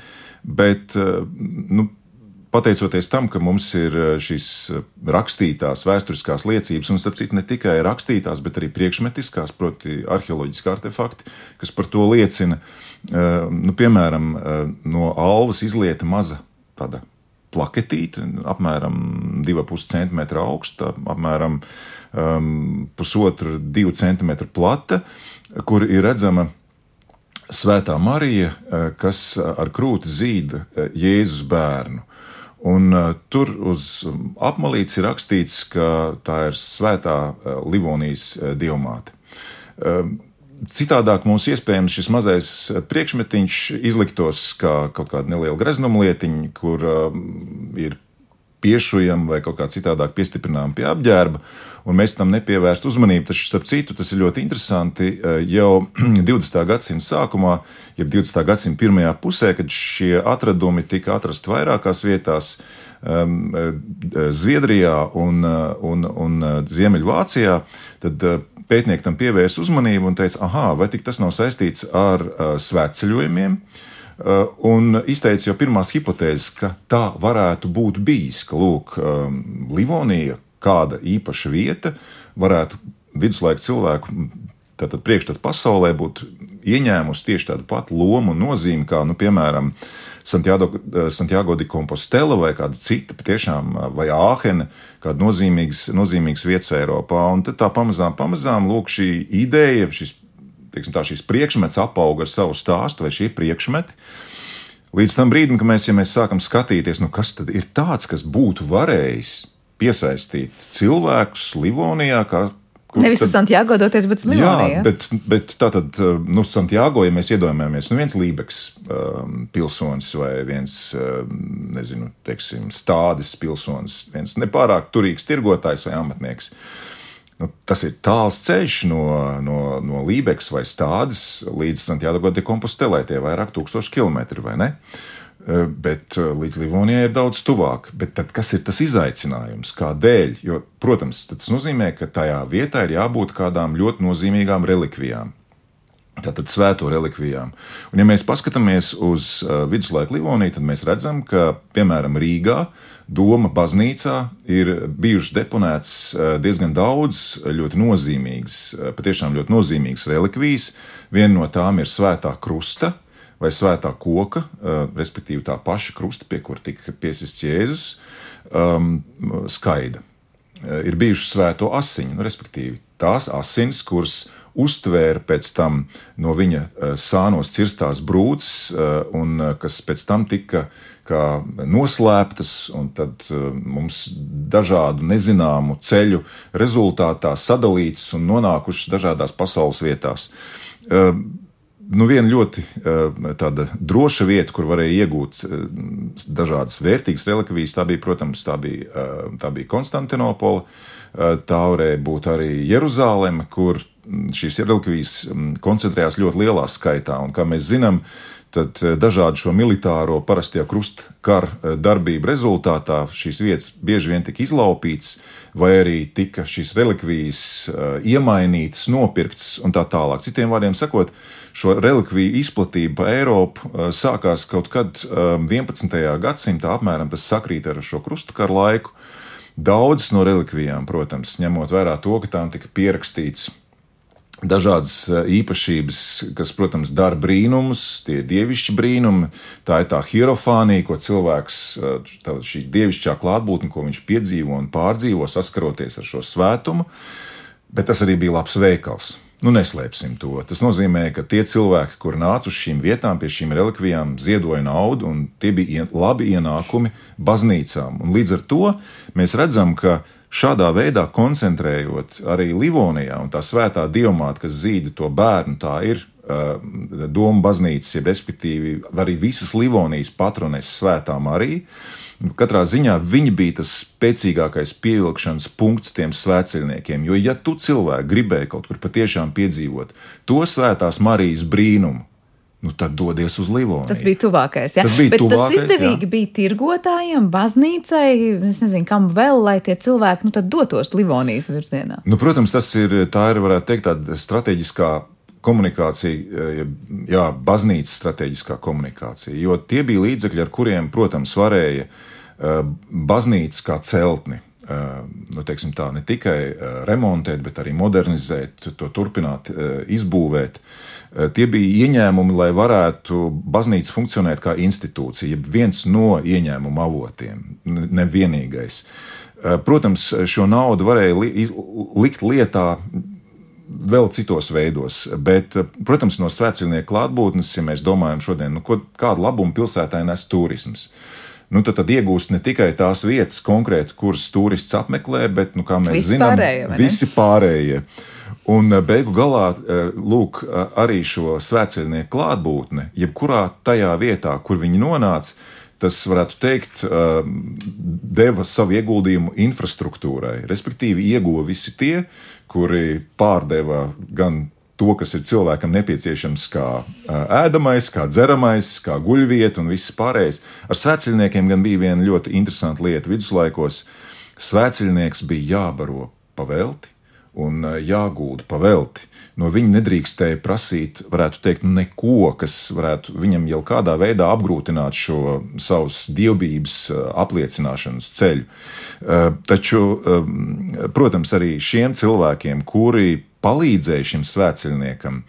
bet nu, pateicoties tam, ka mums ir šīs rakstītās vēsturiskās liecības, un starp citu ne tikai rakstītās, bet arī priekšmetiskās, proti, arheoloģiski artefakti, kas par to liecina. Nu, piemēram, no alvas izlieta maza tāda plaketīte, apmēram 2,5 cm augsta, apmēram um, pusotru, 2 cm plata, kur ir redzama Svētā Marija, kas ar krūti zīda Jēzus bērnu. Un, uh, tur uz apmalītes ir rakstīts, ka tā ir svētā uh, Livonijas uh, diamāte. Uh, Citādāk mums iespējams šis mazais priekšmetiņš izliktos kā kaut kāda neliela greznuma lietiņa, kur uh, ir piešujam vai kaut kā citādāk piestiprinām pie apģērba, un mēs tam nepievērst uzmanību. Taču, starp citu, tas ir ļoti interesanti. Eh, jau 20. gadsimta sākumā, jeb 20. gadsimta pirmajā pusē, kad šie atradumi tika atrasti vairākās vietās, um, Zviedrijā un, eh, un, un Ziemeļvācijā, tad pētnieki tam pievērsa uzmanību un teica, ah, vai tas nav saistīts ar svētceļojumiem? Uh, un izteica jau pirmās hipotēzes, ka tā varētu būt bijis, ka lūk, um, Livonija, kāda īpaša vieta, varētu viduslaiku cilvēku tātad priekšstatu pasaulē būt ieņēmusi tieši tādu patu lomu un nozīmi, kā, nu, piemēram, Santiago, uh, Santiago de Compostela vai kāda cita, patiešām, vai Āhena, kāda nozīmīgas, nozīmīgas vietas Eiropā. Un tad tā pamazām, pamazām, lūk, šī ideja, šis teiksim, tā, šīs priekšmets apauga ar savu stāstu vai šie priekšmeti. Līdz tam brīdim, kad mēs, ja mēs sākam skatīties, nu kas tad ir tāds, kas būtu varējis piesaistīt cilvēkus Livonijā, kā Nevis uz Santiago doties, bet uz Livoniju. Jā, bet, bet tā tad, nu, Santiago, ja mēs iedomājamies, nu, viens Lībeks um, pilsonis vai viens, um, nezinu, teiksim, stādes pilsonis, viens nepārāk turīgs tirgotājs vai amatnieks. Uh, Nu, tas ir tāls ceļš no, no, no Lībijas vai Stādes līdz Santiago de Compostela, tie ir vairāk tūkstoši kilometri, vai ne? E, bet e, līdz Livonijai ir daudz tuvāk. Bet tad, kas ir tas izaicinājums? Kādēļ? Jo, protams, tas nozīmē, ka tajā vietā ir jābūt kādām ļoti nozīmīgām relikvijām. Tātad svēto relikvijām. Un, ja mēs paskatāmies uz uh, viduslaiku Livoniju, tad mēs redzam, ka, piemēram, Rīgā uh, Doma baznīcā ir bijušas deponētas eh, diezgan daudz ļoti nozīmīgas, eh, patiešām ļoti nozīmīgas relikvijas. Viena no tām ir svētā krusta vai svētā koka, eh, respektīvi tā paša krusta, pie kura tika piesists Jēzus, um, skaida. Ir bijušas svēto asiņu, nu, respektīvi tās asinis, kuras uztvēra pēc tam no viņa sānos cirstās brūces, un kas pēc tam tika uh, kā noslēptas, un tad uh, mums dažādu nezināmu ceļu rezultātā sadalītas un nonākušas dažādās pasaules vietās. Uh, nu, viena ļoti uh, tāda droša vieta, kur varēja iegūt dažādas vērtīgas relikvijas, tā bija, protams, tā bija, tā bija Konstantinopola. Tā varēja būt arī Jeruzaleme, kur šīs relikvijas koncentrējās ļoti lielā skaitā. Un, kā mēs zinām, tad eh, dažādu šo militāro parastajā krustkara eh, darbību rezultātā šīs vietas bieži vien tika izlaupītas, vai arī tika šīs relikvijas eh, iemainītas, nopirktas un tā tālāk. Citiem vārdiem sakot, šo relikviju izplatība pa Eiropu sākās kaut kad 11. gadsimtā, apmēram tas sakrīt ar šo krustkara laiku. Daudzas no relikvijām, protams, ņemot vērā to, ka tām tika pierakstīts dažādas eh, īpašības, kas, protams, dara brīnumus, tie ir dievišķi brīnumi. Tā ir tā hierofānija, ko cilvēks, eh, tā, šī dievišķā klātbūtne, ko viņš piedzīvo un pārdzīvo, saskaroties ar šo svētumu. Bet tas arī bija labs veikals. Nu, neslēpsim to. Tas nozīmē, ka tie cilvēki, kur nāca uz šīm vietām, pie šīm relikvijām, ziedoja naudu, un tie bija labi ienākumi baznīcām. Un līdz ar to mēs redzam, ka Šādā veidā koncentrējot arī Livonijā un tā svētā diamāta, kas zīda to bērnu, tā ir uh, Doma baznīcas, jeb respektīvi arī visas Livonijas patrones svētā Marija. Katrā ziņā viņi bija tas spēcīgākais pievilkšanas punkts tiem svētceļniekiem. Jo, ja tu cilvēki gribēji kaut kur patiešām piedzīvot to svētās Marijas brīnumu, nu tad dodies uz Livoniju. Tas bija tuvākais. Ja? Tas bija Bet tuvākais, tas izdevīgi jā. bija tirgotājiem, baznīcai, es nezinu, kam vēl, lai tie cilvēki nu, dotos Livonijas virzienā. Nu, protams, tas ir, tā ir, varētu teikt, tāda strateģiskā komunikācija, jā, baznīcas strateģiskā komunikācija, jo tie bija līdzekļi, ar kuriem, protams, varēja baznīcu kā celtni. Nu, tā, ne tikai remontēt, bet arī modernizēt, to turpināt, izbūvēt. Tie bija ieņēmumi, lai varētu baznīca funkcionēt kā institūcija, viens no ieņēmuma avotiem, nevienīgais. Protams, šo naudu varēja likt lietā vēl citos veidos. Bet, protams, no svētceļnieku klātbūtnes, ja mēs domājam šodien, nu, ko, kādu labumu pilsētai nes turisms. Nu, tad, tad iegūst ne tikai tās vietas, konkrēti, kuras turists apmeklē, bet, nu, kā mēs visi zinām, pārējie, visi pārējie. Un beigu galā, lūk, arī šo svētceļnieku klātbūtne, jebkurā tajā vietā, kur viņi nonāca, tas, varētu teikt, deva savu ieguldījumu infrastruktūrai. Respektīvi, ieguva visi tie, kuri pārdeva gan to, kas ir cilvēkam nepieciešams, kā ēdamais, kā dzeramais, kā guļvieta un viss pārējais. Ar svētceļniekiem gan bija viena ļoti interesanta lieta. Viduslaikos svētceļnieks bija jābaro pavelti un jāgūda pavelti. No viņa nedrīkstēja prasīt, varētu teikt, neko, kas varētu viņam jau kādā veidā apgrūtināt šo savas dievbijības apliecināšanas ceļu. Taču, protams, arī šiem cilvēkiem, kuri palīdzēja šim svētceļniekam,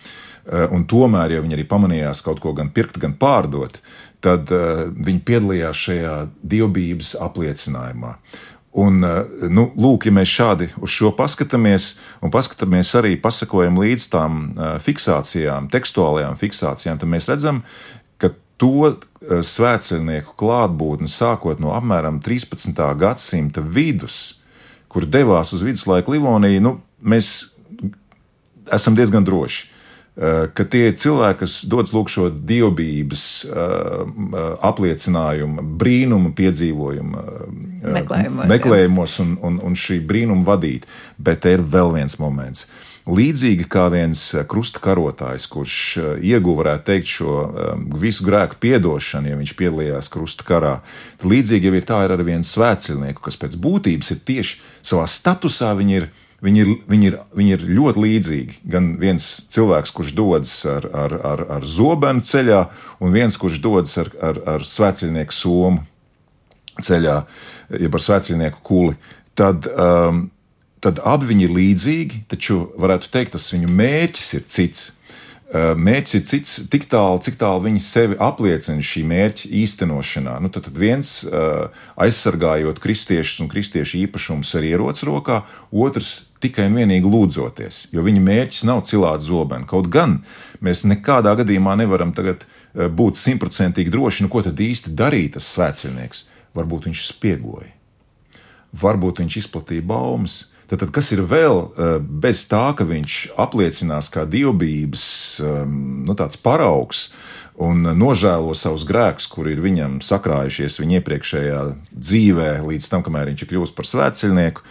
un tomēr, ja viņi arī pamanījās kaut ko gan pirkt, gan pārdot, tad viņi piedalījās šajā dievbijības apliecinājumā. Un, eh, nu, lūk, ja mēs šādi uz šo paskatāmies, un paskatāmies arī pasakojam līdz tām eh, fiksācijām, tekstuālajām fiksācijām, tad mēs redzam, ka to eh, svētceļnieku klātbūtni sākot no apmēram 13. gadsimta vidus, kur devās uz viduslaiku Livoniju, nu, mēs esam diezgan droši. Eh, ka tie ir cilvēki, kas lūk šo dievbijības uh, apliecinājumu, brīnumu piedzīvojumu, meklējumos, meklējumos un, un, un šī brīnuma vadīt. Bet ir vēl viens moments. Līdzīgi kā viens krusta karotājs, kurš ieguva, varētu teikt, šo visu grēku piedošanu, ja viņš piedalījās krusta karā, līdzīgi jau ir tā ir ar vienu svētceļnieku, kas pēc būtības ir tieši savā statusā, viņi ir Viņi ir, viņi, ir, viņi ir ļoti līdzīgi. Gan viens cilvēks, kurš dodas ar, ar, ar, ar zobenu ceļā, un viens, kurš dodas ar, ar, ar svētceļnieku somu ceļā, jeb ar svētceļnieku kuli. Tad, um, tad abi viņi ir līdzīgi, taču varētu teikt, tas viņu mērķis ir cits. Mērķis ir cits, tik tālu, cik tālu viņi sevi apliecina šī mērķa īstenošanā. Nu, tad, viens aizsargājot kristiešus un kristiešu īpašumus ar ieroci rokā, otrs tikai un vienīgi lūdzoties, jo viņa mērķis nav cilāt zobenu. Kaut gan mēs nekādā gadījumā nevaram tagad būt simtprocentīgi droši, nu, ko tad īsti darīja tas svētceļnieks. Varbūt viņš spiegoja, varbūt viņš izplatīja baumas Tad, kas ir vēl eh, bez tā, ka viņš apliecinās kā dievbijības ehm, nu, paraugs un nožēlo savus grēkus, kuri ir viņam sakrājušies viņa iepriekšējā dzīvē, līdz tam, kamēr viņš ir kļuvis par svētceļnieku.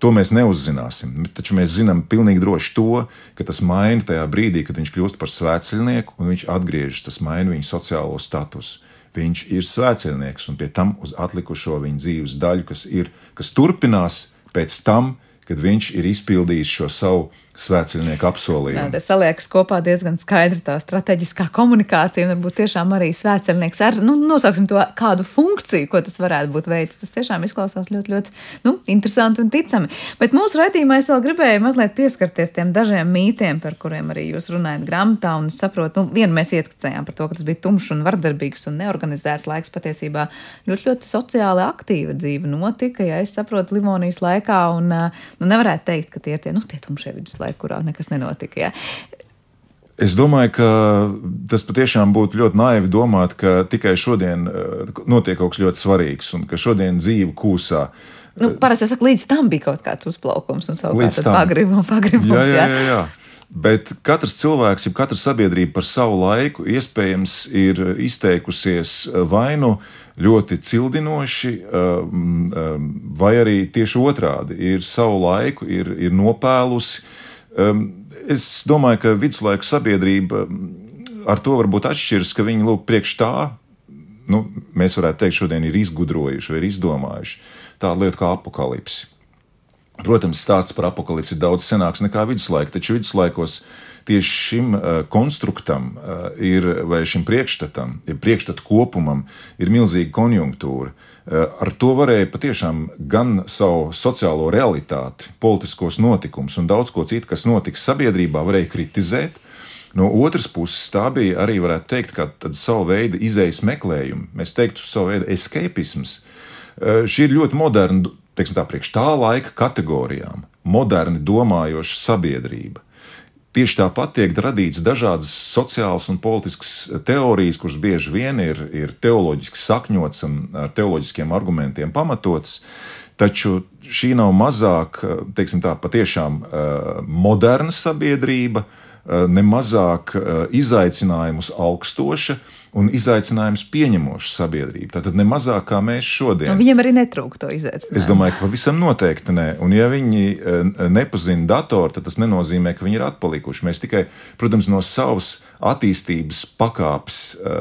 To mēs neuzzināsim. Taču mēs zinām pilnīgi droši to, ka tas maina tajā brīdī, kad viņš kļūst par svētceļnieku un viņš atgriežas. Tas maina viņa sociālo statusu. Viņš ir svētceļnieks un pie tam uz atlikušo viņa dzīves daļu, kas, ir, kas turpinās pēc tam, kad viņš ir izpildījis šo savu svētceļnieku apsolījumu. Jā, saliekas kopā diezgan skaidri tā strateģiskā komunikācija un varbūt tiešām arī svētceļnieks ar, nu, nosauksim to kādu funkciju, ko tas varētu būt veids. Tas tiešām izklausās ļoti, ļoti, nu, interesanti un ticami. Bet mūsu raidījumā es vēl gribēju mazliet pieskarties tiem dažiem mītiem, par kuriem arī jūs runājat grāmatā, un es saprotu, nu, vienu mēs ieskicējām par to, ka tas bija tumšs un vardarbīgs un neorganizēts laiks patiesībā ļoti, ļoti sociāli aktīva dzīve notika, ja es saprotu Livonijas laikā, un, nu, nevarētu teikt, ka tie ir tie, nu, tie tumšie viduslaiki laiku, kurā nekas nenotika. Ja? Es domāju, ka tas patiešām būtu ļoti naivi domāt, ka tikai šodien eh, notiek kaut kas ļoti svarīgs un ka šodien dzīve kūsā. Nu, parasti jau saka, līdz tam bija kaut kāds uzplaukums un savukārt pagribums. Pagribums, jā, jā, jā, jā. Bet katrs cilvēks, ja katra sabiedrība par savu laiku iespējams ir izteikusies vai nu ļoti cildinoši, um, um, vai arī tieši otrādi ir savu laiku, ir, ir nopēlusi es domāju, ka viduslaiku sabiedrība ar to varbūt atšķiras, ka viņi lūk priekš tā, nu, mēs varētu teikt, šodien ir izgudrojuši vai ir izdomājuši tādu lietu kā apakalipsi. Protams, stāsts par apakalipsi ir daudz senāks nekā viduslaika, taču viduslaikos tieši šim uh, konstruktam uh, ir, vai šim priekšstatam, ja priekšstatu kopumam ir milzīga konjunktūra. Uh, ar to varēja patiešām gan savu sociālo realitāti, politiskos notikumus un daudz ko citu, kas notiks sabiedrībā, varēja kritizēt. No otras puses, tā bija arī, varētu teikt, kā savu veidu izējas meklējumi. Mēs teiktu, savu veidu escapisms. Šī ir ļoti moderna teiksim, tā, priekš tā laika kategorijām, moderni domājoša sabiedrība. Tieši tāpat tiek radīts dažādas sociālas un politiskas teorijas, kuras bieži vien ir, ir teoloģiski sakņotas un ar teoloģiskiem argumentiem pamatotas. Taču šī nav mazāk, teiksim tā, patiešām eh, moderna sabiedrība, eh, ne mazāk eh, izaicinājumus augstoša, un izaicinājums pieņemoša sabiedrība. Tātad ne mazāk kā mēs šodien. Un viņiem arī netrūkst to izaicinājumu. Es domāju, ka pavisam noteikti nē. Un ja viņi e, nepazina datoru, tad tas nenozīmē, ka viņi ir atpalikuši. Mēs tikai, protams, no savas attīstības pakāpes. E,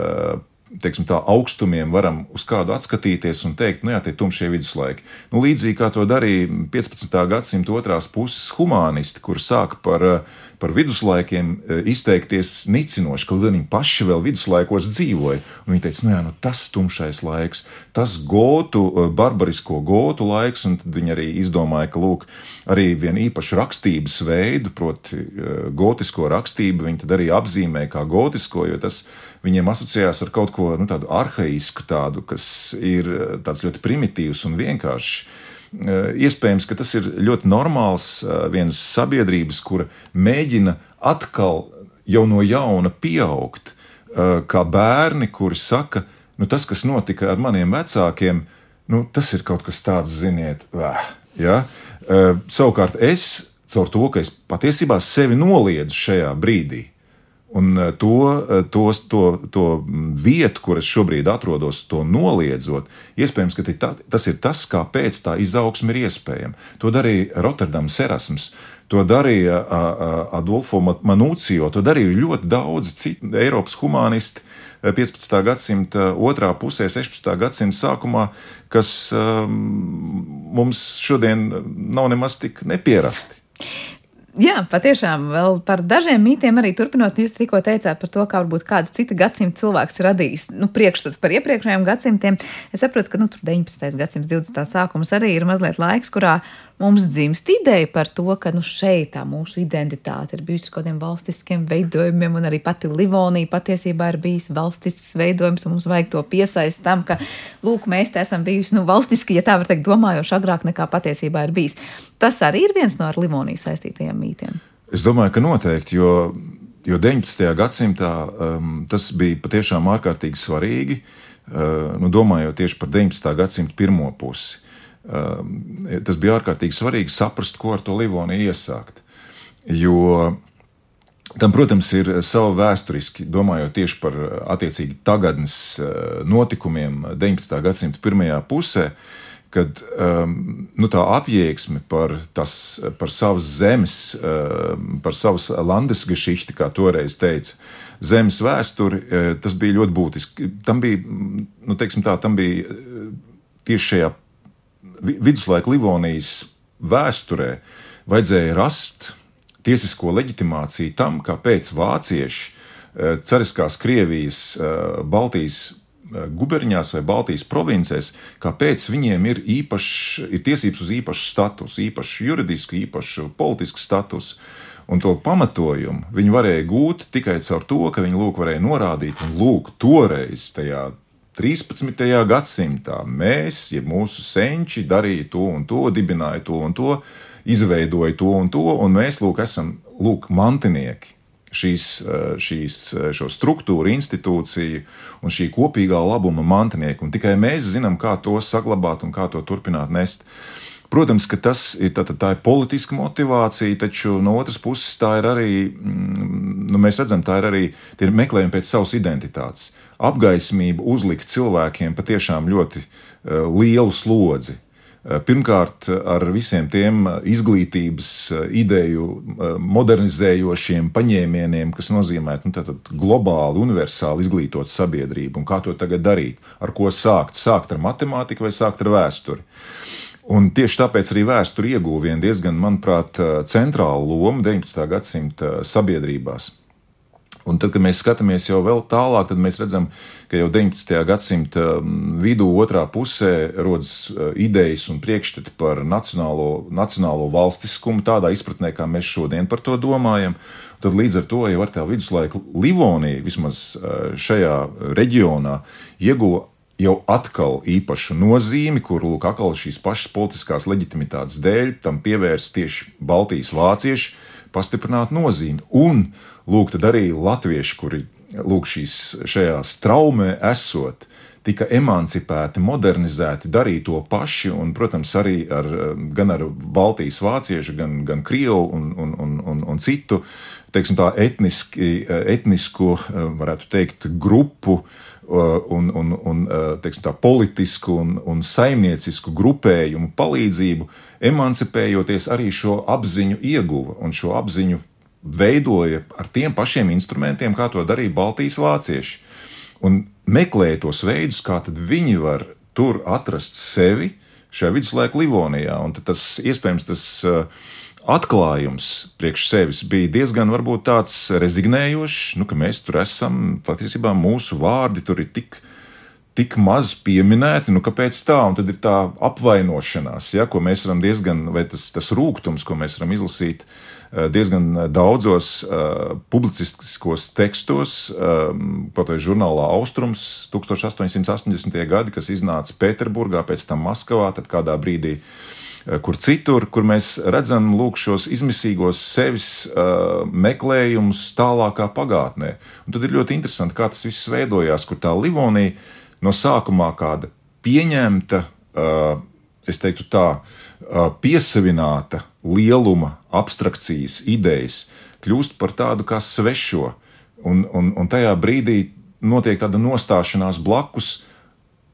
teiksim, tā, augstumiem varam uz kādu atskatīties un teikt, nu jā, tie tumšie viduslaiki. Nu, līdzīgi kā to darīja 15. gadsimta otrās puses humanisti, kur sāka par par viduslaikiem e, izteikties nicinoši, kaut arī viņi paši vēl viduslaikos dzīvoja. Un viņi teica, nu jā, nu tas tumšais laiks, tas gotu, e, barbarisko gotu laiks, un tad viņi arī izdomāja, ka lūk, arī vienu īpašu rakstības veidu, proti, e, gotisko rakstību, viņi tad arī apzīmē kā gotisko, jo tas viņiem asociējās ar kaut ko nu, tādu arhaisku, tādu, kas ir tāds ļoti primitīvs un vienkāršs. Eh, iespējams, ka tas ir ļoti normāls eh, vienas sabiedrības, kura mēģina atkal jau no jauna pieaugt, eh, kā bērni, kuri saka, nu, tas, kas notika ar maniem vecākiem, nu, tas ir kaut kas tāds, ziniet, vēh, ja? savukārt es, caur to, ka es patiesībā sevi noliedzu šajā brīdī, Un eh, to, eh, to, to, to vietu, kur es šobrīd atrodos, to noliedzot, iespējams, ka tā, tas ir tas, kāpēc tā izaugsme ir iespējama. To darīja Rotterdams Erasmus, to darīja Adolfo Manūcijo, to darīja ļoti daudz citu Eiropas humanisti. 15. gadsimta otrā pusē, 16. gadsimta sākumā, kas um, mums šodien nav nemaz tik nepierasti. Jā, patiešām vēl par dažiem mītiem arī turpinot, jūs tikko teicāt par to, kā varbūt kāds cita gadsimta cilvēks ir radījis nu, priekšstatu par iepriekšējiem gadsimtiem. Es saprotu, ka nu, tur 19. gadsimts, 20. sākums arī ir mazliet laiks, kurā mums dzimst ideja par to, ka nu, šeit tā mūsu identitāte ir bijusi kaut kādiem valstiskiem veidojumiem, un arī pati Livonija patiesībā ir bijis valstisks veidojums, un mums vajag to piesaist tam, ka, lūk, mēs te esam bijusi nu, valstiski, ja tā var teikt, domājoši agrāk nekā patiesībā ir bijis. Tas arī ir viens no ar Livoniju saistītajiem mītiem. Es domāju, ka noteikti, jo, jo 19. gadsimtā um, tas bija patiešām ārkārtīgi svarīgi. Uh, nu, domājot tieši par 19. gadsimta pirmo pusi, tas bija ārkārtīgi svarīgi saprast, ko ar to Livoniju iesākt. Jo tam, protams, ir sava vēsturiski, domājot tieši par attiecīgi tagadnes uh, notikumiem 19. gadsimta pirmajā pusē. Kad um, nu, tā apjēgsme par, tas, par savas zemes, um, par savas landesgeschichte, kā toreiz teica, zemes vēsturi, uh, tas bija ļoti būtiski. Tam bija, nu, tā, tam bija tieši šajā viduslaika Livonijas vēsturē vajadzēja rast tiesisko leģitimāciju tam, kāpēc vācieši uh, cariskās Krievijas, Baltijas Eh, guberņās vai Baltijas provincēs, kāpēc viņiem ir, īpašs, ir tiesības uz īpašu statusu, īpašu juridisku, īpašu politisku statusu. Un to pamatojumu viņi varēja gūt tikai caur to, ka viņi lūk, varēja norādīt, un lūk, toreiz, tajā 13. gadsimtā, mēs, ja mūsu senči darīja to un to, dibināja to un to, izveidoja to un to, un mēs lūk, esam lūk, mantinieki šīs, eh, šīs, eh, šo struktūru, institūciju un šī kopīgā labuma mantinieku. Un tikai mēs zinām, kā to saglabāt un kā to turpināt nest. Protams, ka tas ir, tā, tā ir politiska motivācija, taču no otras puses tā ir arī, mm, nu, mēs redzam, tā ir arī ir meklējumi pēc savas identitātes. Apgaismība uzlikt cilvēkiem patiešām ļoti uh, lielu slodzi Eh, pirmkārt, ar visiem tiem izglītības eh, ideju eh, modernizējošiem paņēmieniem, kas nozīmē nu, globāli, universāli izglītot sabiedrību un kā to tagad darīt, ar ko sākt. Sākt ar matemātiku vai sākt ar vēsturi. Un tieši tāpēc arī vēsture ieguva diezgan, manuprāt, centrālu lomu 19. gadsimta sabiedrībās. Un tad, kad mēs skatāmies jau vēl tālāk, tad mēs redzam, ka jau 19. gadsimta mm, vidū, otrā pusē, rodas eh, idejas un priekšstati par nacionālo, nacionālo valstiskumu, tādā izpratnē, kā mēs šodien par to domājam. Tad līdz ar to jau ar tā viduslaika Livonija, vismaz eh, šajā reģionā, ieguva jau atkal īpašu nozīmi, kur lūk, atkal šīs pašas politiskās leģitimitātes dēļ tam pievērst tieši Baltijas vācieši pastiprināt nozīmi. Un lūk, tad arī latvieši, kuri lūk, šīs, šajā straumē esot, tika emancipēti, modernizēti, darīja to paši, un, protams, arī ar, gan ar Baltijas vāciešu, gan, gan Krievu un, un, un, un, un citu, teiksim tā, etniski, etnisku, varētu teikt, grupu un, un, un teiksim, tā, politisku un, un saimniecisku grupējumu palīdzību, emancipējoties arī šo apziņu ieguva un šo apziņu veidoja ar tiem pašiem instrumentiem, kā to darīja Baltijas vācieši. Un meklēja tos veidus, kā viņi var tur atrast sevi šajā viduslaika Livonijā. Un tas iespējams tas uh, atklājums priekš sevis bija diezgan varbūt tāds rezignējošs, nu, ka mēs tur esam, patiesībā mūsu vārdi tur ir tik. Tik maz pieminēti, nu kāpēc tā? Un tad ir tā apvainošanās, ja, ko mēs varam diezgan, vai tas, tas rūkums, ko mēs varam izlasīt uh, diezgan daudzos uh, publicistiskos tekstos, um, pat vai žurnālā Austrums 1880. gadi, kas iznāca Pēterburgā, pēc tam Maskavā, tad kādā brīdī kur citur, kur mēs redzam lūk, šos izmisīgos sevis uh, meklējumus tālākā pagātnē. Un tad ir ļoti interesanti, kā tas viss veidojās, kur tā Livonija no sākumā kāda pieņemta, uh, es teiktu tā, uh, piesavināta lieluma, abstrakcijas, idejas kļūst par tādu kā svešo. Un, un, un tajā brīdī notiek tāda nostāšanās blakus,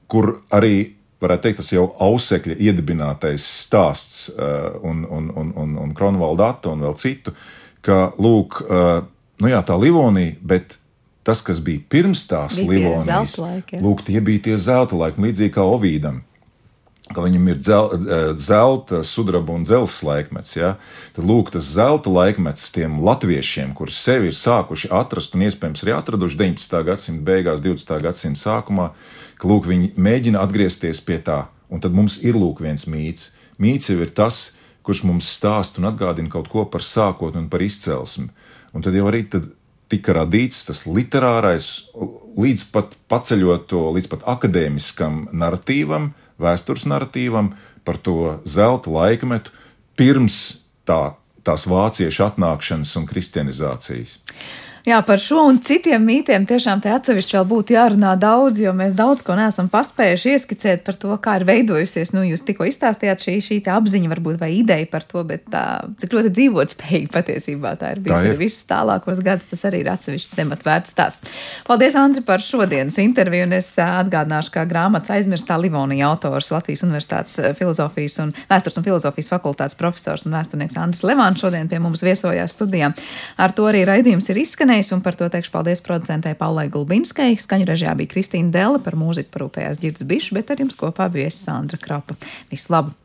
kur arī, varētu teikt, tas jau ausekļa iedibinātais stāsts un, un, un, un, un Kronvalda Atta un vēl citu, ka, lūk, nu jā, tā Livonija, bet tas, kas bija pirms tās Livonijas, lūk, tie bija tie zelta laiki, līdzīgi kā Ovīdam ka viņam ir dzel, zelta, sudraba un dzelzceļa laikmets. Ja? Tad lūk, tas zelta laikmets tiem latviešiem, kurus sevi ir sākuši atrast un iespējams arī atraduši 19. gadsimta beigās, 20. gadsimta sākumā, ka lūk, viņi mēģina atgriezties pie tā. Un tad mums ir lūk viens mīts. Mīts jau ir tas, kurš mums stāsta un atgādina kaut ko par sākotni un par izcelsmi. Un tad jau arī tad tika radīts tas literārais, līdz pat paceļot to līdz pat akadēmiskam narratīvam, vēstures narratīvam, par to zelta laikmetu pirms tā, tās vāciešu atnākšanas un kristianizācijas. Jā, par šo un citiem mītiem tiešām te atsevišķi vēl būtu jārunā daudz, jo mēs daudz ko neesam paspējuši ieskicēt par to, kā ir veidojusies. Nu, jūs tikko izstāstījāt šī, šī apziņa, varbūt vai ideja par to, bet tā, cik ļoti dzīvot spējīgi patiesībā tā ir bijusi arī visus tālākos gadus. Tas arī ir atsevišķi temats vērts stāsts. Paldies, Andri, par šodienas interviju, un es atgādināšu, kā grāmatas aizmirstā Livonija autors Latvijas Universitātes filozofijas un vēstures un filozofijas fakultātes profesors un vēsturnieks Andris Levāns šodien pie mums viesojās studijā. Ar to arī raidījums ir izskanējis izskanējis, un par to teikšu paldies producentei Paulai Gulbinskai. Skaņu režijā bija Kristīna Dela, par mūziku parūpējās Girds Bišs, bet ar jums kopā bija Sandra Krapa. Visu labu!